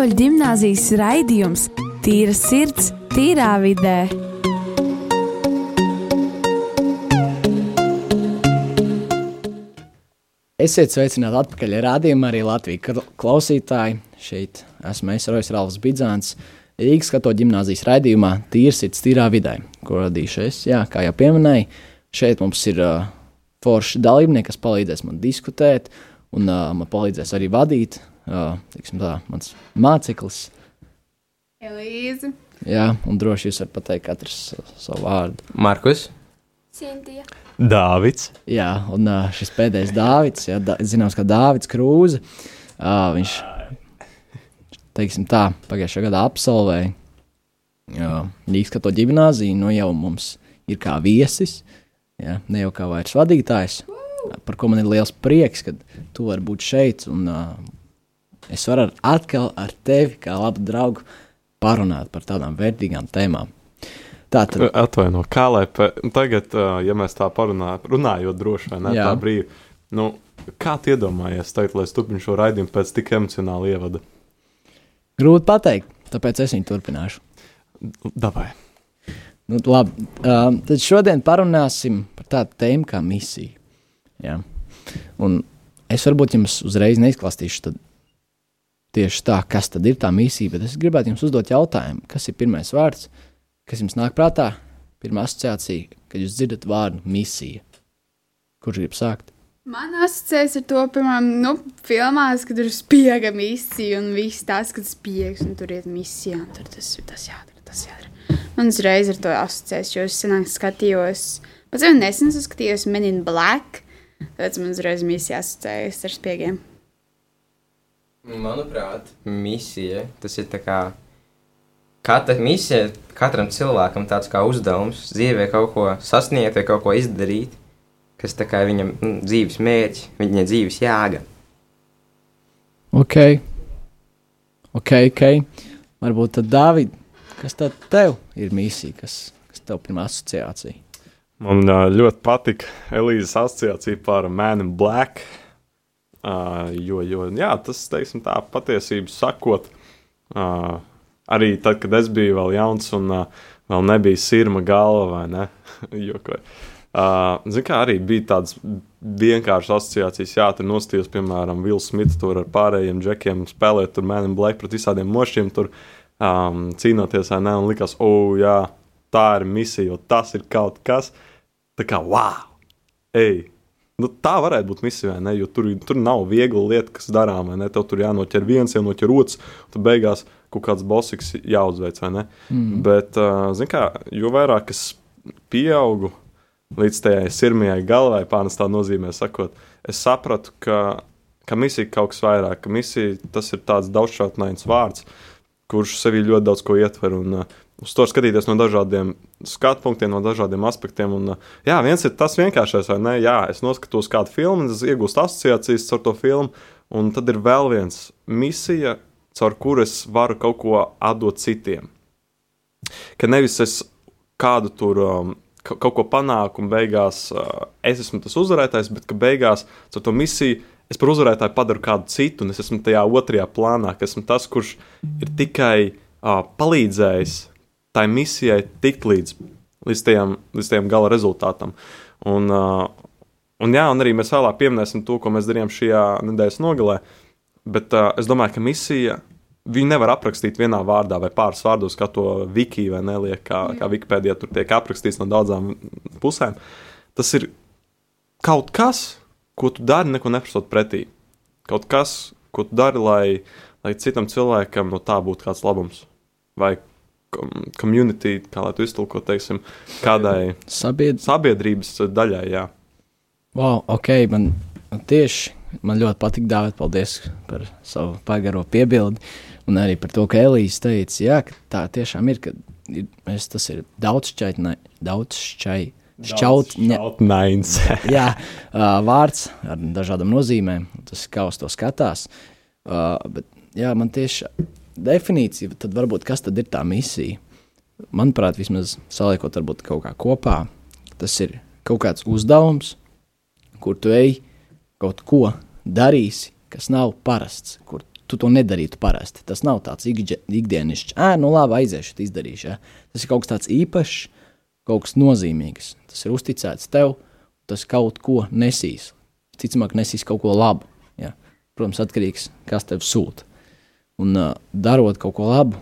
Katoļu gimnāzijas raidījums Tīra sirds, tīrā vidē. Esiet sveicināti atpakaļ rādījumā arī Latvijas klausītāji. Šeit esmu es, Rojas Rāvs Bidzāns, Rīgas katoļu gimnāzijas raidījumā Tīrs ir tīrā vidē, ko radīšu es, jā, kā jau pieminēju. Šeit mums ir uh, forši dalībnieki, kas palīdzēs man diskutēt, un uh, man palīdzēs arī vadīt, tiksim tā, mans māceklis. Elīze. Jā, un droši jūs varat pateikt katrs savu vārdu. Markus. Sintīja. Dāvids. Jā, un šis pēdējais Dāvids, jā, da, zināms, kā Dāvids Krūze. Uh, viņš, teiksim tā, pagājušā gada absolvēja Rīgas katoļu ģimnāziju, nu jau mums ir kā viesis, jā, ne jau kā vairs vadītājs, par ko man ir liels prieks, ka tu vari būt šeit, un uh, es varu ar, atkal ar tevi, kā labu draugu, parunāt par tādām vērtīgām tēmām. Tā tad Atvaino, kā lai pa, tagad, ja mēs tā parunājam, runājot droši vai ne, Jā. tā brīvi, nu, kā tu iedomājies teikt, lai turpinu šo raidījumu pēc tik emocionāla ievada? grūti pateikt, tāpēc es viņu turpināšu. Davai. Nu, labi, uh, tad šodien parunāsim par tādu tēmu kā misija. Jā. Un es varbūt jums uzreiz neizklāstīšu tieši tā, kas tad ir tā misija, bet es gribētu jums uzdot jautājumu, kas ir pirmais vārds, kas jums nāk prātā, pirmā asociācija, kad jūs dzirdat vārdu misija. Kurš grib sākt? Man asociēts ar to, piemēram, nu, filmās, kad ir spiega misija un viss tas, kad spiegs un tur iet misija un tur tas, tas jādara, tas jādara. Man uzreiz ar to asociēts, jo es senāk skatījos, pats jau nesen es skatījos Men in Black, tāpēc man uzreiz misija asociējas ar spiegiem. Manuprāt, misija tas ir tā kā. Katra misija, katram cilvēkam tāds kā uzdevums dzīvē kaut ko sasniegt vai kaut ko izdarīt, kas tā kā viņam nu, dzīves mērķis, viņa dzīves jēga. Ok, ok, ok. Varbūt tad, Dāvid, kas tad tev ir misija, kas, kas tev pirmā asociācija? Man ļoti patika Elīzes asociācija par Man in Black. Uh, jo, jo jā, tas, teiksim, tā patiesību sakot, uh, arī tad, kad es biju vēl jauns un uh, vēl nebija sirma galva, vai ne? Jokoju. Uh, Ziniet, kā arī bija tādas vienkāršas asociācijas, jā, tur nostājos, piemēram, Vilnius Smits tur ar pārējiem džekiem spēlēt, tur in Black pret visādiem mošiem, tur um, cīnoties, vai ne? Un likās, oh, jā, tā ir misija, jo tas ir kaut kas. Tā kā, wow, ej! Nu, tā varētu būt misija, ne? Jo tur, tur nav viegla lieta, kas darām, vai ne? Tev tur jānoķer viens, jānoķer otrs, tad beigās kaut kāds bosiks jāuzveic? Mm. Bet, kā, jo vairāk es pieaugu līdz tajai sirmajai galvai, pārnestā nozīmē sakot, es sapratu, ka, ka misija ir kaut kas vairāk, ka misija tas ir tāds daudzšķautnains vārds, kurš sevī ļoti daudz ko ietver. Un, Uz to skatīties no dažādiem skatu punktiem, no dažādiem aspektiem. Un, uh, jā, viens ir tas vienkāršais, vai ne? Jā, es noskatos kādu filmu, es iegūstu asociācijas ar to filmu, un tad ir vēl viens misija, caur kuru es varu kaut ko atdot citiem. Ka nevis es kādu tur um, ka- kaut ko panāku, un beigās uh, es esmu tas uzvarētājs, bet ka beigās ar to misiju es par uzvarētāju padaru kādu citu, un es esmu tajā otrajā plānā, ka esmu tas, kurš ir tikai uh, palīdzējis tai misijai tikt līdz, līdz, tajam, līdz tajam gala rezultātam. Un, uh, un, jā, un arī mēs vēlāk pieminēsim to, ko mēs darījām šajā nedēļas nogalē. Bet uh, es domāju, ka misija viņu nevar aprakstīt vienā vārdā vai pāris vārdos, kā to Wikija vai neliek, kā, kā Wikipēdijā tur tiek aprakstīts no daudzām pusēm. Tas ir kaut kas, ko tu dari, neko neprasot pretī. Kaut kas, ko tu dari, lai, lai citam cilvēkam no tā būtu kāds labums. Vai kom- community, kā lai tu iztulko, teiksim, kādai Sabiedrība. sabiedrības daļai, jā. Wow, ok, man, tieši man ļoti patīk dāvāt. Paldies par savu pagaro piebildi. Un arī par to, ka Elīze teica, jā, ka tā tiešām ir. ka ir mēs, tas ir daudz šķaitnē, daudz šķai, šķaut, ne, Nains. jā, uh, vārds ar dažādām nozīmēm. Tas kā uz to skatās. Uh, bet jā, man tieši definīcija, tad varbūt kas tad ir tā misija? Manuprāt, vismaz saliekot varbūt kaut kā kopā, tas ir kaut kāds uzdevums, kur tu ej kaut ko darīsi, kas nav parasts, kur tu to nedarītu parasti. Tas nav tāds ikdienišķs, ah, nu labi, aiziešu, izdarīšu. Ja? Tas ir kaut kas tāds īpašs, kaut kas nozīmīgs. Tas ir uzticēts tev, tas kaut ko nesīs. Ticamāk, nesīs kaut ko labu. Ja? Protams, atkarīgs no tā, kas tev sūta. Un uh, darot kaut ko labu,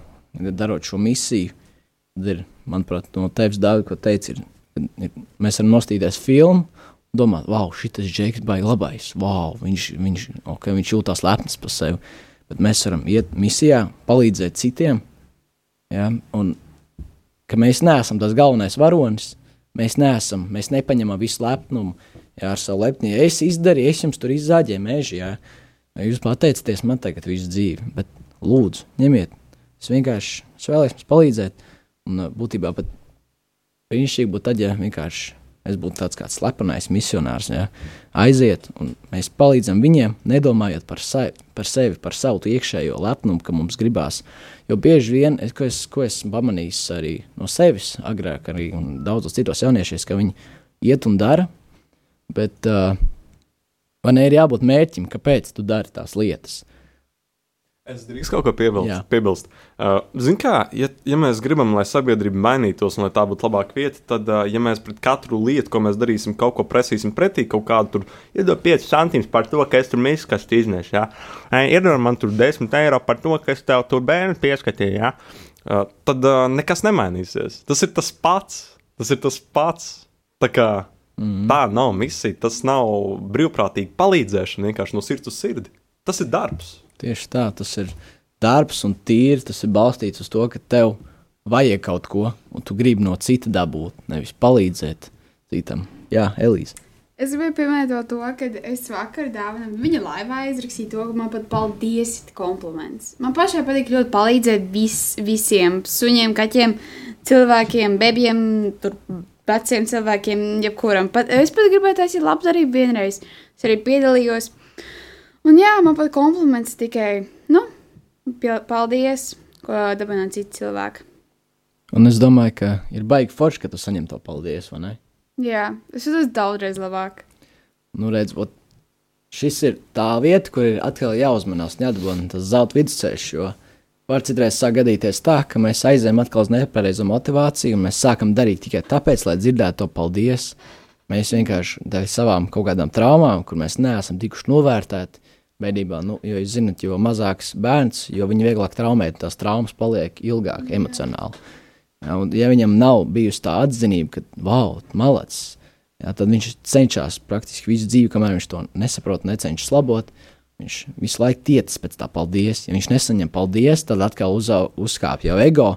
darot šo misiju, tad ir, manuprāt, no tevis daudz, ko teici, ir, ir, mēs varam nostīties filmu. Domāt, wow, šis džeks baigi labais. Wow, viņš, viņš, okay, viņš jūtas lepns par sevi. Bet mēs varam iet misijā, palīdzēt citiem. Ja? Un ka mēs neesam tas galvenais varonis, mēs neesam, mēs nepaņemam visu lepnumu. Jā, ar savu lepni, ja es izdarīju, es jums tur izzāģēju mežu. Jā. Jūs pateicaties man tagad visu dzīvi, bet lūdzu, ņemiet. Es vienkārši es vēlēs jums palīdzēt. Un uh, būtībā pat brīnišķīgi būtu tad, ja vienkārši es būtu tāds kāds slepenais misionārs, ja aiziet un mēs palīdzam viņiem, nedomājot par, sa par sevi, par savu iekšējo lepnumu, ka mums gribās. Jo bieži vien, es, ko, es, ko esmu pamanījis arī no sevis, agrāk arī daudzos citos jauniešos, ka viņi iet un dara, bet uh, ne ir jābūt mērķim, kāpēc tu dari tās lietas. Es drīkstu kaut ko piebilst. piebilst. Uh, Ziniet, kā, ja, ja mēs gribam, lai sabiedrība mainītos un lai tā būtu labāka vieta, tad, uh, ja mēs pret katru lietu, ko mēs darīsim, kaut ko prasīsim pretī, kaut kādu tur iedod 5 centimus par to, ka es tur miskastu iznešu, ja? iedod man tur 10 eiro par to, ka es tev tur bērnu pieskatīju, ja? uh, tad uh, nekas nemainīsies. Tas ir tas pats. Tas ir tas pats. Tā kā mm. tā nav misija, tas nav brīvprātīgi palīdzēšana vienkārši no sirds uz sirdi. Tas ir darbs. Tieši tā, tas ir darbs un tīri. Tas ir balstīts uz to, ka tev vajag kaut ko, un tu gribi no cita dabūt, nevis palīdzēt citam. Jā, Elīze. Es gribēju pieminēt to, ka es vakar dāvinām viņa laivā izrakstīju to, ka man pat paldies kompliments. Man pašai patīk ļoti palīdzēt vis, visiem suņiem, kaķiem, cilvēkiem, bebiem, tur veciem cilvēkiem, jebkuram. Pat, es pat gribēju taisīt labdarību vienreiz. Es arī piedalījos. Un jā, man pat kompliments tikai, nu, paldies, ko dabūjām citi cilvēki. Un es domāju, ka ir baigi forši, ka tu saņem to paldies, vai ne? Jā, es jūtos daudzreiz labāk. Nu, redz, ot, šis ir tā vieta, kur ir atkal jāuzmanās, neatbūvēt tas zelta vidusceļš. Jo var citreiz sāk gadīties tā, ka mēs aizējām atkal uz nepareizo motivāciju, un mēs sākam darīt tikai tāpēc, lai dzirdētu to paldies. Mēs vienkārši dēļ savām kaut kādām traumām, kur mēs neesam tikuši novērtēti. Bērnībā, nu, jo jūs zināt, jo mazāks bērns, jo viņi vieglāk traumēt, tās traumas paliek ilgāk emocionāli. Ja, un, ja viņam nav bijusi tā atzinība, ka, wow, malacis, ja, tad viņš cenšas praktiski visu dzīvi, kamēr viņš to nesaprot, necenšas labot. Viņš visu laiku tiecas pēc tā paldies. Ja viņš nesaņem paldies, tad atkal uz, uzkāpj jau ego.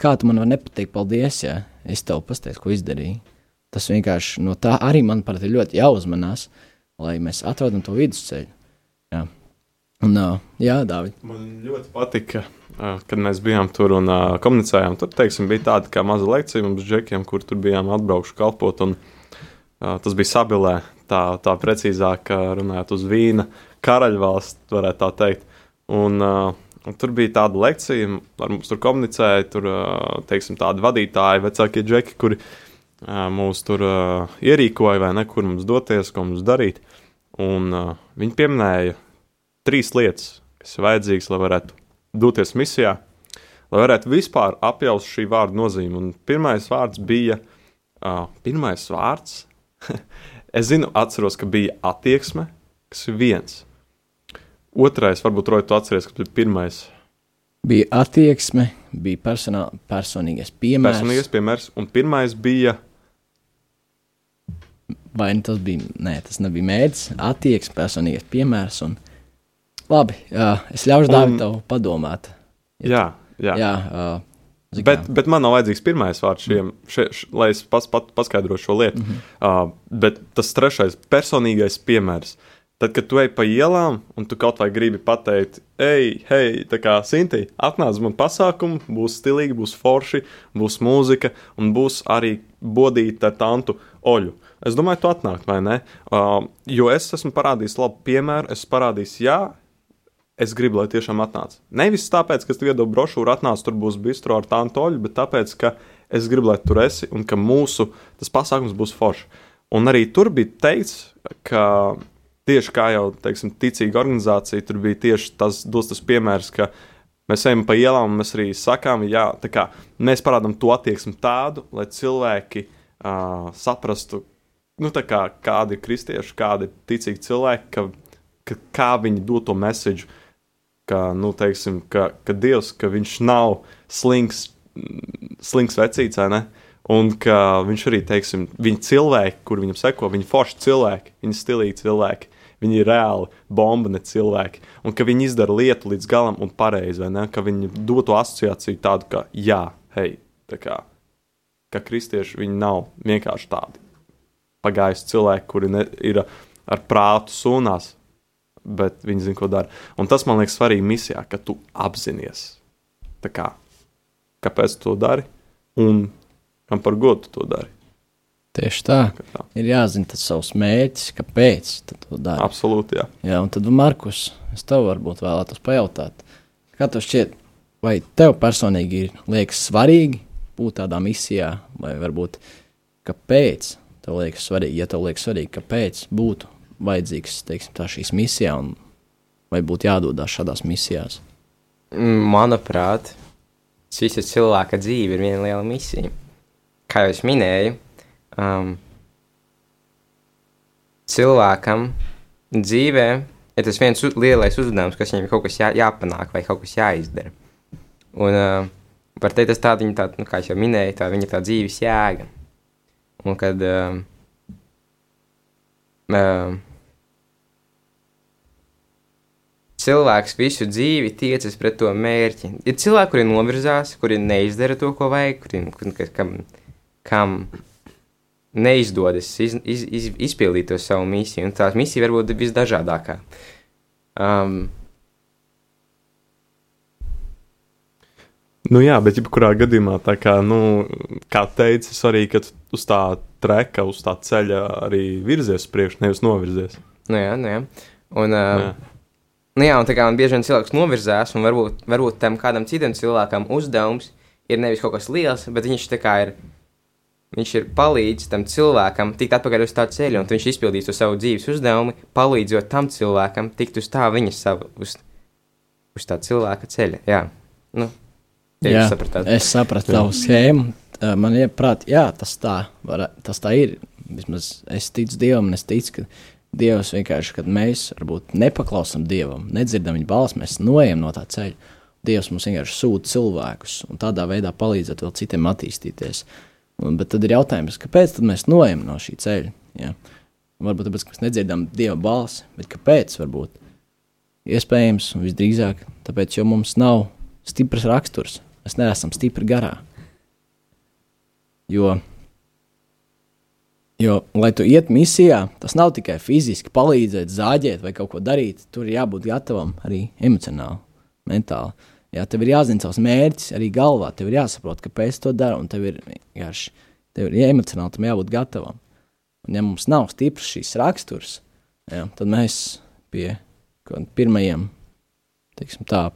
Kā tu man nepateikt paldies, ja es tev pateiktu, ko izdarīju? Tas vienkārši no tā arī, manuprāt, ir ļoti jāuzmanās, lai mēs atrodam to vidusceļu. Jā, un, uh, jā Dārvid. Man ļoti patika, uh, kad mēs bijām tur un uh, komunicējām. Tur teiksim, bija tāda kā maza lekcija mums, džekiem, kur tur bijām atbraukuši kalpot. Un, uh, tas bija sabilē, tā, tā precīzāk runājot uz vīna karaļvalsts, varētu tā teikt. Un, uh, Un tur bija tāda lekcija, ar mums tur komunicēja, tur, teiksim, tādi vadītāji, vecākie džeki, kuri uh, mūs tur uh, ierīkoja, vai ne, kur mums doties, ko mums darīt. Un uh, viņi pieminēja trīs lietas, kas ir vajadzīgas, lai varētu doties misijā, lai varētu vispār apjaust šī vārda nozīmi. Un pirmais vārds bija, uh, pirmais vārds, es zinu, atceros, ka bija attieksme, kas ir viens. Otrais, varbūt Roja, tu atceries, ka bija pirmais. Bija attieksme, bija personā, personīgais piemērs. Personīgais piemērs, un pirmais bija. Vai nu tas bija, nē, tas nebija mērķis, attieksme, personīgais piemērs. Un... Labi, jā, es ļaušu tev padomāt. Ja jā, jā. jā uh, Zikā. Bet, bet man nav vajadzīgs pirmais vārds, šiem, šie, š, lai es pas, pat, paskaidrotu šo lietu. Mm -hmm. uh, bet tas trešais, personīgais piemērs. Tad, kad tu ej pa ielām un tu kaut vai gribi pateikt, ej, hei, tā kā Sinti, atnāc man pasākumu, būs stilīgi, būs forši, būs mūzika un būs arī bodīta ar tantu oļu. Es domāju, tu atnākt, vai ne? Uh, jo es esmu parādījis labu piemēru, es parādīju, jā, es gribu, lai tiešām atnāc. Nevis tāpēc, ka es tev iedodu brošūru, atnāc, tur būs bistro ar tādu toļu, bet tāpēc, ka es gribu, lai tur esi un ka mūsu pasākums būs foršs. Un arī tur bija teikts, ka tieši kā jau teiksim, ticīga organizācija, tur bija tieši tas, tas piemērs, ka mēs ejam pa ielām un mēs arī sakām, jā, tā kā mēs parādām to attieksmi tādu, lai cilvēki uh, saprastu, nu, kā, kādi ir kristieši, kādi ir ticīgi cilvēki, ka, ka, kā viņi dod to mēsīju, ka, nu, teiksim, ka, ka Dievs, ka viņš nav slings, slings vecīts, ne? Un ka viņš arī, teiksim, viņa cilvēki, kur viņam seko, viņi forši cilvēki, viņi stilīgi cilvēki, viņi ir reāli bomba, ne cilvēki. Un ka viņi izdara lietu līdz galam un pareizi, vai ne? Ka viņi dod to asociāciju tādu, ka jā, hei, tā kā, ka kristieši viņi nav vienkārši tādi pagājuši cilvēki, kuri ne, ir ar prātu sūnās, bet viņi zina, ko dara. Un tas man liekas svarīgi misijā, ka tu apzinājies, kā, kāpēc tu to dari un kam par godu tu to dari. Tieši tā. tā. Ir jāzina tas savs mērķis, kāpēc tu to dari. Absolūti, jā. Jā, un tad, Markus, es tev varbūt vēlētos pajautāt, kā tev šķiet, vai tev personīgi ir liekas svarīgi būt tādā misijā, vai varbūt kāpēc tev liekas svarīgi, ja tev liekas svarīgi, kāpēc būtu vajadzīgs teiksim, tā, šīs misijā, un vai būtu jādodas šādās misijās? Manuprāt, visa cilvēka dzīve ir viena liela misija. Kā jau es minēju, um, cilvēkam dzīvē ir tas viens lielais uzdevums, kas viņam kaut kas jā, jāpanāk vai kaut kas jāizdara. Un uh, var teikt, tas tāda viņa, tā, nu, kā jau minēju, tā viņa tā dzīves jēga. Un kad uh, uh, cilvēks visu dzīvi tiecas pret to mērķi. Ir cilvēki, kuri novirzās, kuri neizdara to, ko vajag, kuri, kam, kam neizdodas iz, iz, iz, izpildīt to savu misiju. Un tā misija var būt visdažādākā. Um, Nu jā, bet jebkurā gadījumā, kā, nu, kā teica, svarīgi, ka uz tā treka, uz tā ceļa arī virzies uz priekšu, nevis novirzies. Nu jā, nu jā. Un, uh, jā. Nu jā, un tā kā man bieži vien cilvēks novirzās, un varbūt, varbūt tam kādam citam cilvēkam uzdevums ir nevis kaut kas liels, bet viņš tā kā ir, viņš ir palīdzis tam cilvēkam tikt atpakaļ uz tā ceļa, un viņš izpildīs to savu dzīves uzdevumu, palīdzot tam cilvēkam tikt uz tā viņa savu, uz, uz tā cilvēka ceļa. Jā, nu, jā es sapratu tavu schēmu. Man ieprāt, jā, tas tā, var, tas tā ir. Vismaz es ticu Dievam, un es ticu, ka Dievs vienkārši, kad mēs varbūt nepaklausām Dievam, nedzirdam viņa balsi, mēs noejam no tā ceļa. Dievs mums vienkārši sūta cilvēkus un tādā veidā palīdzēt vēl citiem attīstīties. Un, bet tad ir jautājums, kāpēc mēs noejam no šī ceļa? Ja? Varbūt tāpēc, ka mēs nedzirdam Dieva balsi, bet kāpēc? Varbūt iespējams, un visdrīzāk tāpēc, jo mums nav stiprs raksturs, mēs neesam stipri garā. Jo Jo, lai tu iet misijā, tas nav tikai fiziski palīdzēt, zāģēt vai kaut ko darīt. Tur ir jābūt gatavam arī emocionāli, mentāli. Jā, tev ir jāzina savs mērķis arī galvā. Tev ir jāsaprot, kāpēc to dara. Un tev ir vienkārši tev ir emocionāli tam jābūt gatavam. Un, ja mums nav stiprs šīs raksturs, jā, tad mēs pie pirmajiem, teiksim, tā.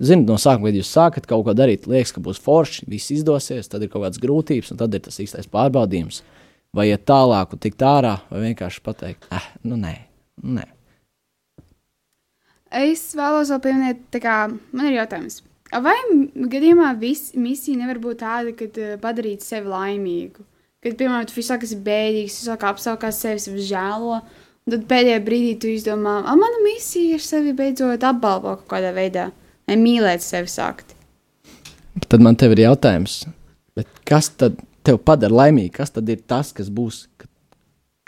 Ziniet, no sākuma, kad jūs sākat kaut ko darīt, liekas, ka būs forši, viss izdosies, tad ir kaut kādas grūtības, un tad ir tas īstais pārbaudījums vai iet tālāk un tikt ārā, vai vienkārši pateikt, ah, nu nē, nē. Es vēlos vēl pieminēt, kā man ir jautājums. Vai gadījumā vis, misija nevar būt tāda, ka eh, padarīt sevi laimīgu? Kad, piemēram, tu visāk esi bēdīgs, tu sāk apsaukāt sevi, sevi žēlo, un tad pēdējā brīdī tu izdomā, ah, mana misija ir sevi beidzot apbalvot kaut kādā veidā, vai mīlēt sevi sākt. Tad man te ir jautājums, kas tad tev padara laimīgu, kas tad ir tas, kas būs,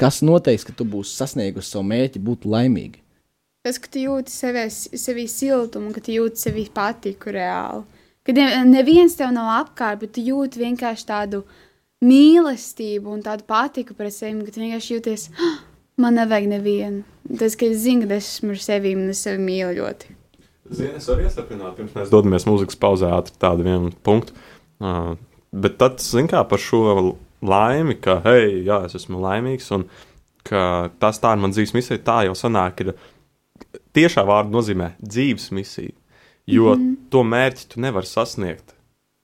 kas noteiks, ka tu būsi sasniegusi savu mērķi, būt laimīga? Tas, ka tu jūti sevi, sevi siltumu, ka tu jūti sevi patiku reāli. Kad neviens tev nav apkārt, bet tu jūti vienkārši tādu mīlestību un tādu patiku pret sevi, ka tu vienkārši jūties, ah, man nevajag nevienu. Tas, ka es zinu, ka es esmu ar sevi un es sevi mīlu ļoti. Zini, es varu iesaprināt, pirms mēs dodamies mūzikas pauzē ātri tādu vienu punktu. Uh, bet tad, zin kā, par šo laimi, ka, hei, jā, es esmu laimīgs, un ka tas tā ir mana dzīves misija, tā jau sanāk, ir tiešā vārda nozīmē dzīves misija. Jo mm -hmm. to mērķi tu nevari sasniegt.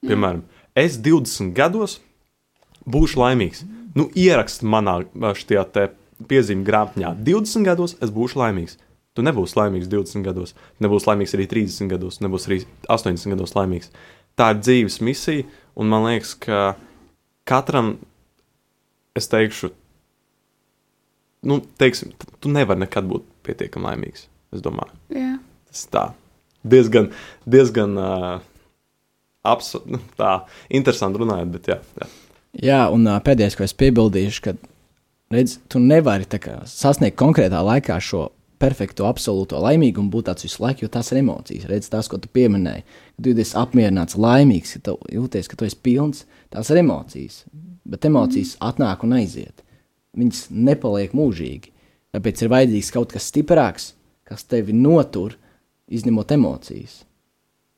Piemēram, es 20 gados būšu laimīgs. Nu, ierakst manā šajā te piezīmi grāmatā, 20 gados es būšu laimīgs. Tu nebūsi laimīgs 20 gados, nebūsi laimīgs arī 30 gados, nebūsi arī 80 gados laimīgs. Tā ir dzīves misija, un man liekas, ka katram, es teikšu, nu, teiksim, tu nevari nekad būt pietiekami laimīgs. Es domāju, Jā. tas tā diezgan, diezgan uh, abs, nu, tā interesanti runājot, bet jā. jā. Jā, un ā, pēdējais, ko es piebildīšu, ka redz, tu nevari kā sasniegt konkrētā laikā šo perfekto, absolūto laimīgumu, būt tāds visu laiku, jo tās ir emocijas. Redz, tās, ko tu pieminēji, kad esi apmierināts, laimīgs, ka tu jūties, ka tu esi pilns, tās ir emocijas. Bet emocijas atnāk un aiziet. Viņas nepaliek mūžīgi. Tāpēc ir vajadzīgs kaut kas stiprāks, kas tevi notur, izņemot emocijas.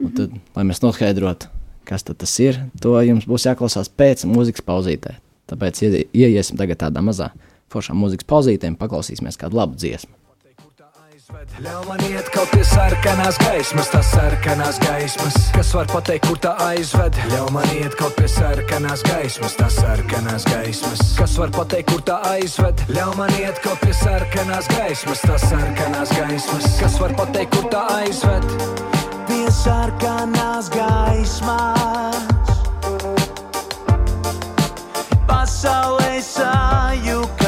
Un tad, lai mēs noskaidrotu, kas tas ir, to jums būs jāklausās pēc mūzikas pauzītē. Tāpēc ie- ieiesim tagad tādā mazā foršā mūzikas pauzītē un paklausīsimies kādu labu dziesmu. Ļauj man iet kaut pie sarkanās gaismas, tās sarkanās gaismas. Kas var pateikt, kur tā aizved? Ļauj man iet kaut pie sarkanās gaismas, tās sarkanās gaismas. Kas var pateikt, kur tā aizved? Ļauj man iet kaut pie sarkanās gaismas, tās sarkanās gaismas. Kas var pateikt, kur tā aizved? Pie sarkanās gaismas. Pasaulē sajuka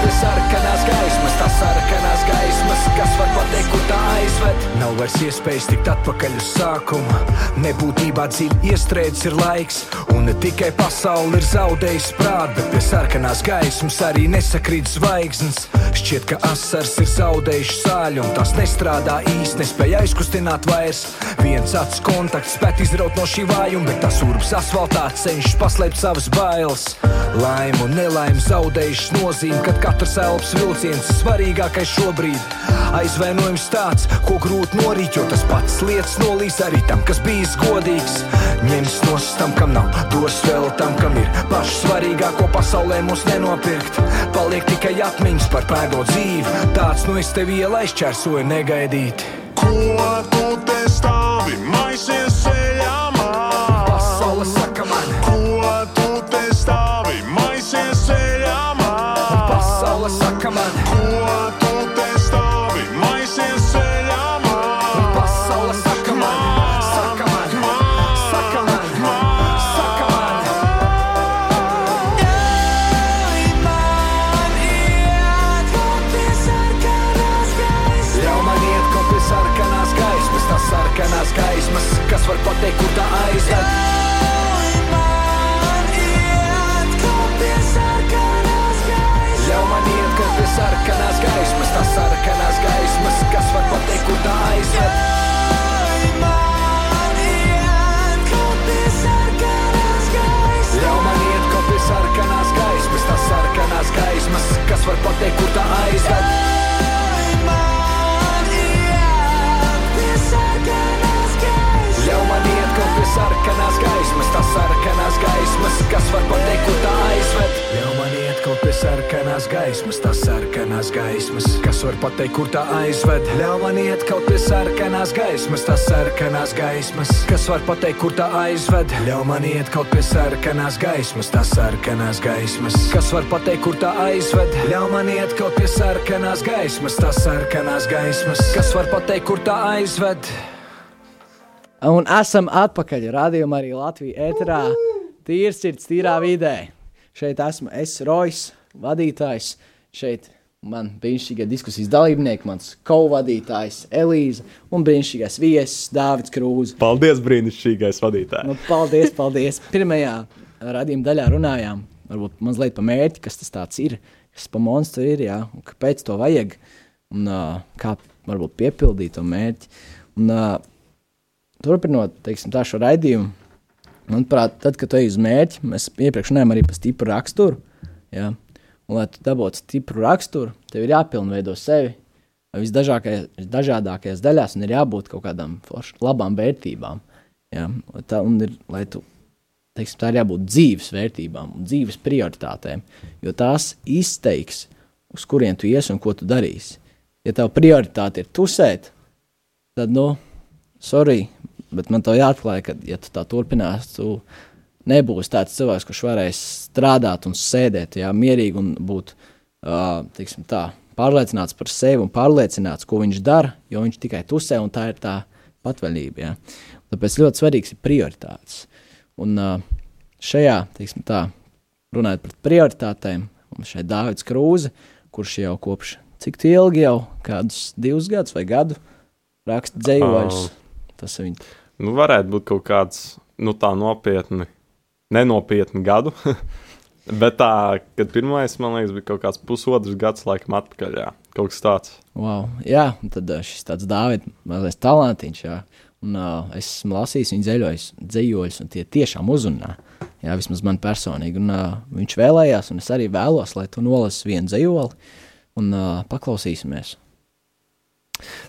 pie sarkanās gaismas, tās sarkanās gaismas, kas var pateikt, kur tā aizved. Nav vairs iespējas tikt atpakaļ uz sākumu. Nebūtībā dziļi iestrēdzis ir laiks, un ne tikai pasaule ir zaudējusi prātu, bet pie sarkanās gaismas arī nesakrīt zvaigznes. Šķiet, ka asars ir zaudējuši sāļu, un tas nestrādā īsti, nespēja aizkustināt vairs. Viens acs kontakts spēt izraut no šī vājuma, bet tas urbs asfaltā cenšas paslēpt savas bailes. Laime un nelaime zaudējušas nozīmi, kad katrs elpas vilciens svarīgākais šobrīd. Aizvainojums tāds, ko grūti norīt, jo tas pats lietas nolīs arī tam, kas bijis godīgs. Ņems no tam, kam nav, dos vēl tam, kam ir pašu svarīgāko pasaulē mums nenopirkt. Paliek tikai atmiņas par pēdo dzīvi, tāds no es tevi ielaišķērsoju negaidīt. Ko tu te stāvi, maisies sarkanās gaismas, kas var pateikt, kur tā aizved. Ļauj man iet kaut pie sarkanās gaismas, tās sarkanās gaismas, kas var pateikt, kur tā aizved. Ļauj man iet kaut pie sarkanās gaismas, tās sarkanās gaismas, kas var pateikt, kur tā aizved. Kas var pateikt, kur tā aizved. Ļauj man iet kaut pie sarkanās gaismas, tās sarkanās gaismas. Kas var pateikt, kur tā aizved? Ļauj man iet kaut pie sarkanās gaismas, tās sarkanās gaismas. Kas var pateikt, kur tā aizved? Ļauj man iet kaut pie sarkanās gaismas, tās sarkanās gaismas. Kas var pateikt, kur tā aizved? Ļauj man iet kaut pie sarkanās gaismas, tās sarkanās gaismas. Kas var pateikt, kur tā aizved? Un esam atpakaļ. Radījumā arī Latvijas ēterā. Tīrs sirds, tīrā vidē. Šeit esmu es, Rojas, vadītājs. Šeit man brīnišķīgie diskusijas dalībnieki, mans co-vadītājs Elīze un brīnišķīgais viesis Dārvids Krūze. Paldies, brīnišķīgais vadītājs! Nu, paldies, paldies! Pirmajā radījuma daļā runājām varbūt mazliet par mērķi, kas tas ir, kas pa monstru ir, jā, un kāpēc to vajag, un uh, kā varbūt piepildīt to mērķi. Un, uh, turpinot teiksim, tā, šo raidījumu, manuprāt, tad, kad tu ej uz mērķi, mēs iepriekš runājām arī par stipru raksturu. Ja? Un, lai tu dabūtu stipru raksturu, tev ir jāpilnveido sevi visdažādākajās daļās, un ir jābūt kaut kādām forš, labām vērtībām. Ja? Tā, ir, tu, teiksim, tā ir jābūt dzīves vērtībām un dzīves prioritātēm, jo tās izteiks, uz kurien tu iesi un ko tu darīsi. Ja tev prioritāte ir tusēt, tad, nu, sorry, Bet man to jāatklāj, ka, ja tu tā turpinās, tu nebūsi tāds cilvēks, kurš varēs strādāt un sēdēt jā, mierīgi un būt uh, tā, pārliecināts par sevi un pārliecināts, ko viņš dara, jo viņš tikai tusē un tā ir tā patvaļība. Jā. Tāpēc ļoti svarīgs ir prioritātes. Un uh, šajā, teiksim tā, runājot par prioritātēm, mums šeit Dārvids Krūze, kurš jau kopš cik ilgi jau, kādus divus gadus vai gadu, raksta dzējoļus. Oh. Tas ir viņa Nu, varētu būt kaut kāds nu, nopietni, nenopietni gadu. Bet tā, kad pirmais, man liekas, bija kaut kāds pusotrs gads, laikam, atpakaļ. Jā. Kaut kas tāds. Wow. Jā, un tad šis tāds Dāvids, mazliet talantīgs. Jā. Un, uh, es esmu lasījis viņa dzēļoļus, dzējoļus, un tie tiešām uzrunā. Jā, vismaz man personīgi. Un, uh, viņš vēlējās, un es arī vēlos, lai tu nolasi vienu dzējoli un uh, paklausīsimies.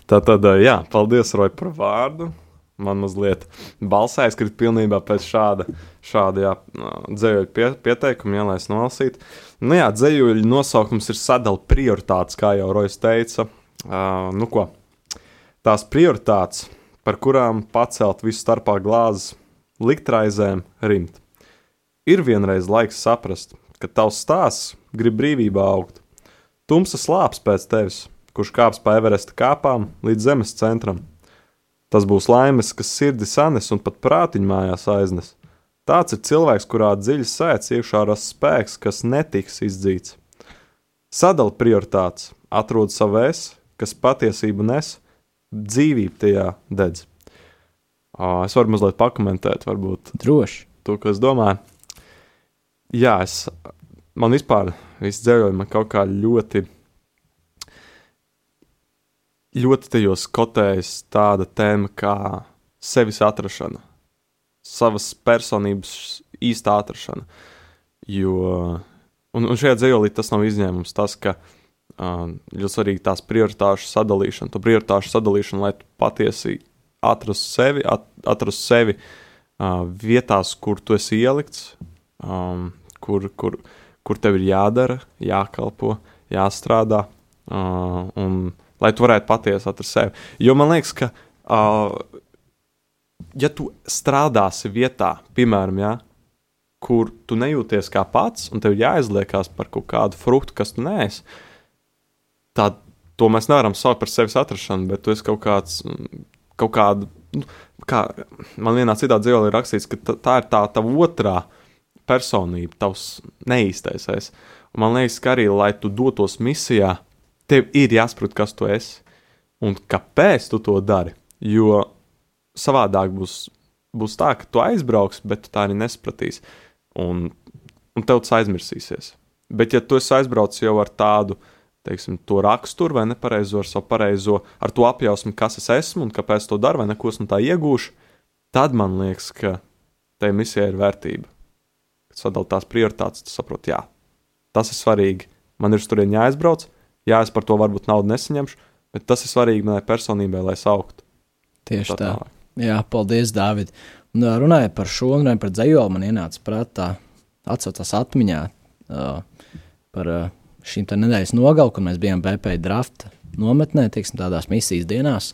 Tā tad, uh, jā, paldies, Roja, par vārdu man mazliet balss aizkrita pilnībā pēc šāda, šāda jā, dzējuļa pie, pieteikuma, jā, lai es nolasītu. Nu, jā, dzējuļa nosaukums ir sadala prioritātes, kā jau Rojas teica. Uh, nu, ko? Tās prioritātes, par kurām pacelt visu starpā glāzes, likt raizēm, rimt. Ir vienreiz laiks saprast, ka tavs stāsts grib brīvībā augt. Tumsa slāps pēc tevis, kurš kāps pa Everesta kāpām līdz zemes centram Tas būs laimes, kas sirdi sanes un pat prātiņu mājās aiznes. Tāds ir cilvēks, kurā dziļi sēdz iekšā ras spēks, kas netiks izdzīts. Sadala prioritātes, atrod savu es, kas patiesību nes, dzīvību tajā dedz. Es varu mazliet pakomentēt, varbūt droši to, ko es domāju. Jā, es, man vispār viss dzēļojumi kaut kā ļoti ļoti tajos kotējas tāda tēma kā sevis atrašana, savas personības īsta atrašana. Jo, un, un šajā dzīslī tas nav izņēmums. Tas, ka uh, ļoti svarīgi tās prioritāšu sadalīšana, to prioritāšu sadalīšana, lai tu patiesi atrastu sevi, at, atrastu sevi uh, vietās, kur tu esi ielikts, um, kur, kur, kur tev ir jādara, jākalpo, jāstrādā. Uh, un lai tu varētu patiesi atrast sevi. Jo man liekas, ka, uh, ja tu strādāsi vietā, piemēram, ja, kur tu nejūties kā pats, un tev jāizliekās par kaut kādu fruktu, kas tu neesi, tad to mēs nevaram saukt par sevis atrašanu, bet tu esi kaut kāds, kaut kāda, nu, kā man vienā citā dzīvē ir rakstīts, ka tā, tā ir tā tava otrā personība, tavs neīstais es. Un man liekas, ka arī, lai tu dotos misijā, tev ir jāsaprot, kas tu esi un kāpēc tu to dari. Jo savādāk būs, būs tā, ka tu aizbrauks, bet tu tā arī nesapratīsi. Un, un tev tas aizmirsīsies. Bet, ja tu esi aizbraucis jau ar tādu teiksim, raksturu, vai nepareizo, ar savu pareizo, ar to apjausmu, kas es esmu un kāpēc to daru, vai neko no tā iegūšu, tad man liekas, ka tai misijai ir vērtība. Kad sadalīt tās prioritātes, tu saproti, jā, tas ir svarīgi. Man ir uz turieni jāaizbrauc, jā, es par to varbūt naudu nesaņemšu, bet tas ir svarīgi manai personībai, lai es augtu. Tieši tā. tā. tā. Jā, paldies, Dārvid. Un, runājot par šo, runājot par dzējoli, man ienāca prātā, atcaucās atmiņā uh, par uh, šīm nedēļas nogalu, kad mēs bijām BP drafta nometnē, teiksim, tādās misijas dienās.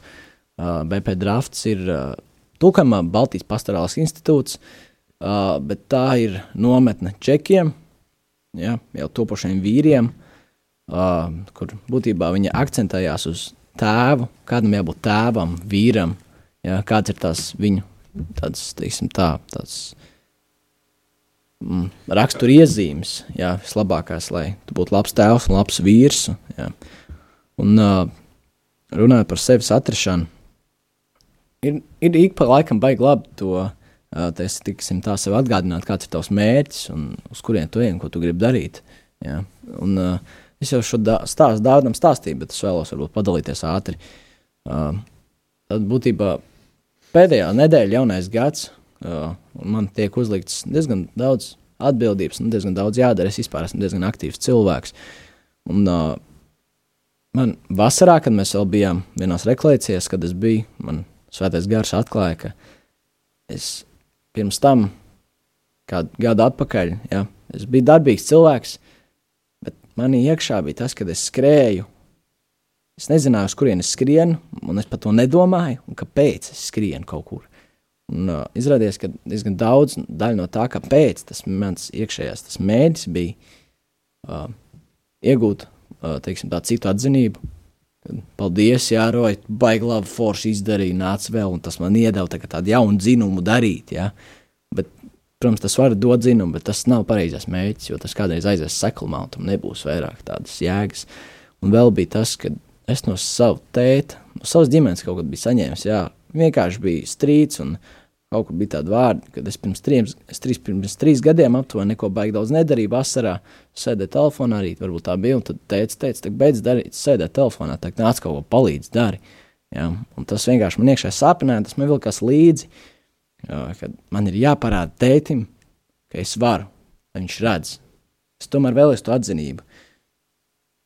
Uh, BP drafts ir uh, Tukama Baltijas pastorāls institūts, uh, bet tā ir nometne čekiem, ja, jau topošiem vīriem, uh, kur būtībā viņa akcentējās uz tēvu, kādam jābūt tēvam, vīram, ja, kāds ir tās viņu tāds, teiksim, tā, tāds mm, rakstura iezīmes, jā, vislabākās, lai tu būtu labs tēvs un labs vīrs. Jā. Un uh, runājot par sevis atrašanu, ir, ir ik pa laikam baigi labi to uh, es, tiksim, tā sev atgādināt, kāds ir tavs mērķis un uz kurien tu ej un ko tu gribi darīt. Jā. Un, uh, es jau šo da stāstu daudzam stāstīju, bet es vēlos varbūt padalīties ātri. Uh, tad būtībā pēdējā nedēļa, jaunais gads, uh, man tiek uzlikts diezgan daudz atbildības, un diezgan daudz jādara. Es vispār esmu diezgan aktīvs cilvēks. Un, uh, man vasarā, kad mēs vēl bijām vienās reklācijās, kad es biju, man svētais gars atklāja, ka es pirms tam, kādu gadu atpakaļ, ja, es biju darbīgs cilvēks, manī iekšā bija tas, kad es skrēju Es nezināju, uz kurien es skrienu, un es par to nedomāju, kāpēc es skrienu kaut kur. Un, uh, izrādījās, ka diezgan daudz no tā, kāpēc tas mans iekšējais tas mēģis bija uh, iegūt uh, teiksim, tādu citu atzinību. Paldies, Jā, Roja, baigi labi forši izdarīja, nāca vēl, un tas man iedeva tā, tādu jaunu zinumu darīt. Ja? Bet, protams, tas var dot zinumu, bet tas nav pareizais mēģis, jo tas kādreiz aizies seklumā, un tam nebūs vairāk tādas jēgas. Un vēl bija tas, ka es no sava tēta, no savas ģimenes kaut kad biju saņēmis. Jā, vienkārši bija strīds un kaut kur bija tādi vārdi, kad es pirms trīs, es trīs, pirms trīs gadiem aptuveni neko baigi daudz nedarīju. Vasarā sēdēju telefonā arī, varbūt tā bija. Un tad teica, teica, tā beidz darīt, sēdēt telefonā, tā nāc kaut ko palīdz, dari. Jā, un tas vienkārši man iekšā sāpināja, tas man vilkās līdzi. Jā, kad man ir jāparāda tētim, ka es varu, lai viņš redz. Es tomēr vēlēs to atzinību.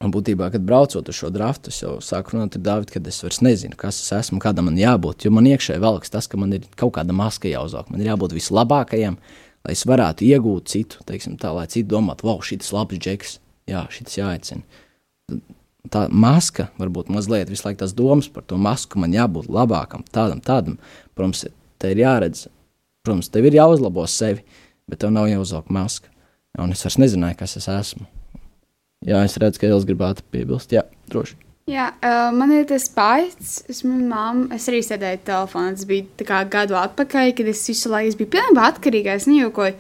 Un būtībā, kad braucot uz šo draftu, es jau sāku runāt ar Dārvidu, kad es vairs nezinu, kas es esmu, kādam man jābūt. Jo man iekšēji velks tas, ka man ir kaut kāda maska jāuzvelk. Man ir jābūt vislabākajam, lai es varētu iegūt citu, teiksim, tā, lai citi domātu, wow, šis labs džeks, jā, šis jāicina. Tā maska, varbūt mazliet visu laiku tās domas par to masku, man jābūt labākam, tādam, tādam. Protams, te ir jāredz, protams, tev ir jāuzlabo sevi, bet tev nav jāuzvelk maska. Un es vairs nezināju, kas es esmu. Jā, es redzu, ka Elīze gribētu piebilst. Jā, droši. Jā, uh, man ir tas paiets. Es, mamma, es arī sēdēju telefonā. Tas bija kā gadu atpakaļ, kad es visu laiku biju pilnībā atkarīga. Es nejokoju.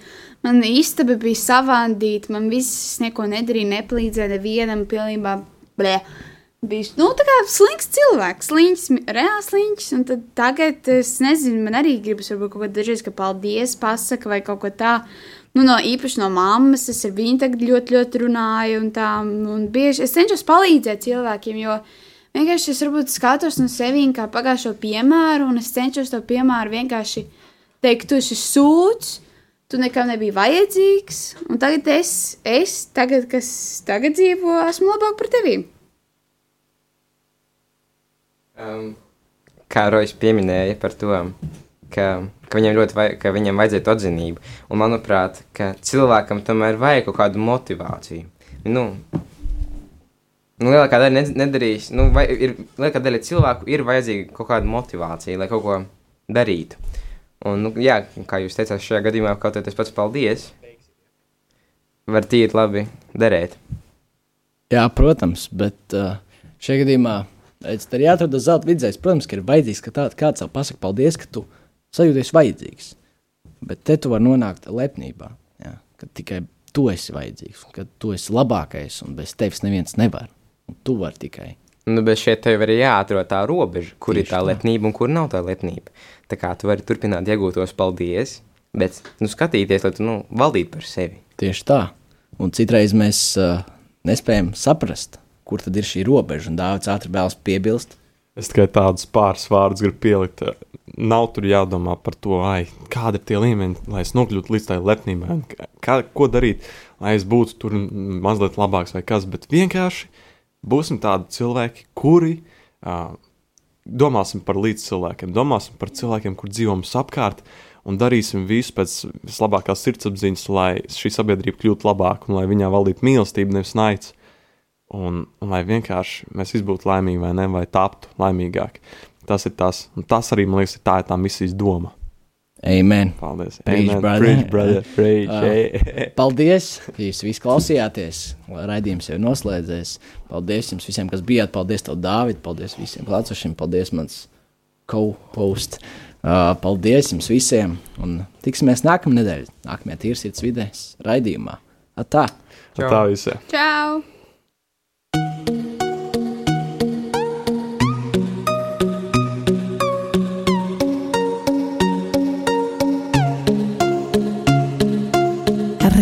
Man istaba bija savādīta, man viss neko nedarīja, nepalīdzēja nevienam pilnībā. Blē. Bija nu, slinks cilvēks, slinks, reāls tad tagad es nezinu, man arī gribas varbūt kaut ko dažreiz, ka paldies, pasaka vai kaut ko tādu nu, no, īpaši no mammas, es ar viņu tagad ļoti, ļoti runāju, un tā, un bieži es cenšos palīdzēt cilvēkiem, jo vienkārši es varbūt skatos no sevis kā pagājušo piemēru, un es cenšos to piemēru vienkārši teikt, tu esi sūds, tu nekam nebija vajadzīgs, un tagad es, es tagad, kas tagad dzīvo, esmu labāk par tevi. Um, kā Rojas pieminēja par to, ka, ka, viņam ļoti vajag, ka viņam vajadzētu atzinību. Un manuprāt, ka cilvēkam tomēr vajag kaut kādu motivāciju. Nu, nu, lielākā daļa nedarīs, nu, vai, ir, lielākā daļa cilvēku ir vajadzīga kaut kāda motivācija, lai kaut ko darītu. Un, nu, jā, kā jūs teicāt, šajā gadījumā kaut tas pats paldies. Var tīri labi derēt. Jā, protams, bet uh, šajā gadījumā redz, ir jāatrod zelta vidusceļš. Protams, ka ir vajadzīgs, ka tā, kāds tev pasakā paldies, ka tu sajūties vajadzīgs. Bet te tu vari nonākt lepnībā, ja, kad tikai tu esi vajadzīgs, kad tu esi labākais un bez tevis neviens nevar. Un tu vari tikai. Nu, bet šeit tev arī jāatrod tā robeža, kur Tieši ir tā, tā lepnība un kur nav tā lepnība. Tā kā tu vari turpināt iegūtos paldies, bet nu, skatīties, lai tu nu, valdītu par sevi. Tieši tā. Un citreiz mēs uh, nespējam saprast, kur tad ir šī robeža, un daudz ātri vēlas piebilst. Es tikai tādus pāris vārdus gribu pielikt nav tur jādomā par to, ai, kāda ir tie līmeņi, lai es nokļūtu līdz tai lepnībai, kā, ko darīt, lai es būtu tur mazliet labāks vai kas. Bet vienkārši būsim tādi cilvēki, kuri uh, domāsim par līdzcilvēkiem, domāsim par cilvēkiem, kur dzīvo mums apkārt. Un darīsim visu pēc vislabākās sirdsapziņas, lai šī sabiedrība kļūtu labāka un lai viņā valdītu mīlestība, nevis naids. Un, un lai vienkārši mēs būtu laimīgi vai ne, vai taptu laimīgāki. Tas ir tas, un tas arī man liekas, ir tā, ir tā misijas doma. Amen. Paldies. Preach, Amen. brother. Preach, brother. Preach. Uh, hey. Paldies, ka jūs visi klausījāties. Lai raidījums jau noslēdzies. Paldies jums visiem, kas bijāt. Paldies, tev, Dārvid. Paldies visiem klātsošiem. Paldies, mans co-host. Uh, paldies jums visiem. Un tiksimies nākamā nedēļa, nākamajā tīrsītas vidēs raidījumā. Atā! Tā visiem. Čau!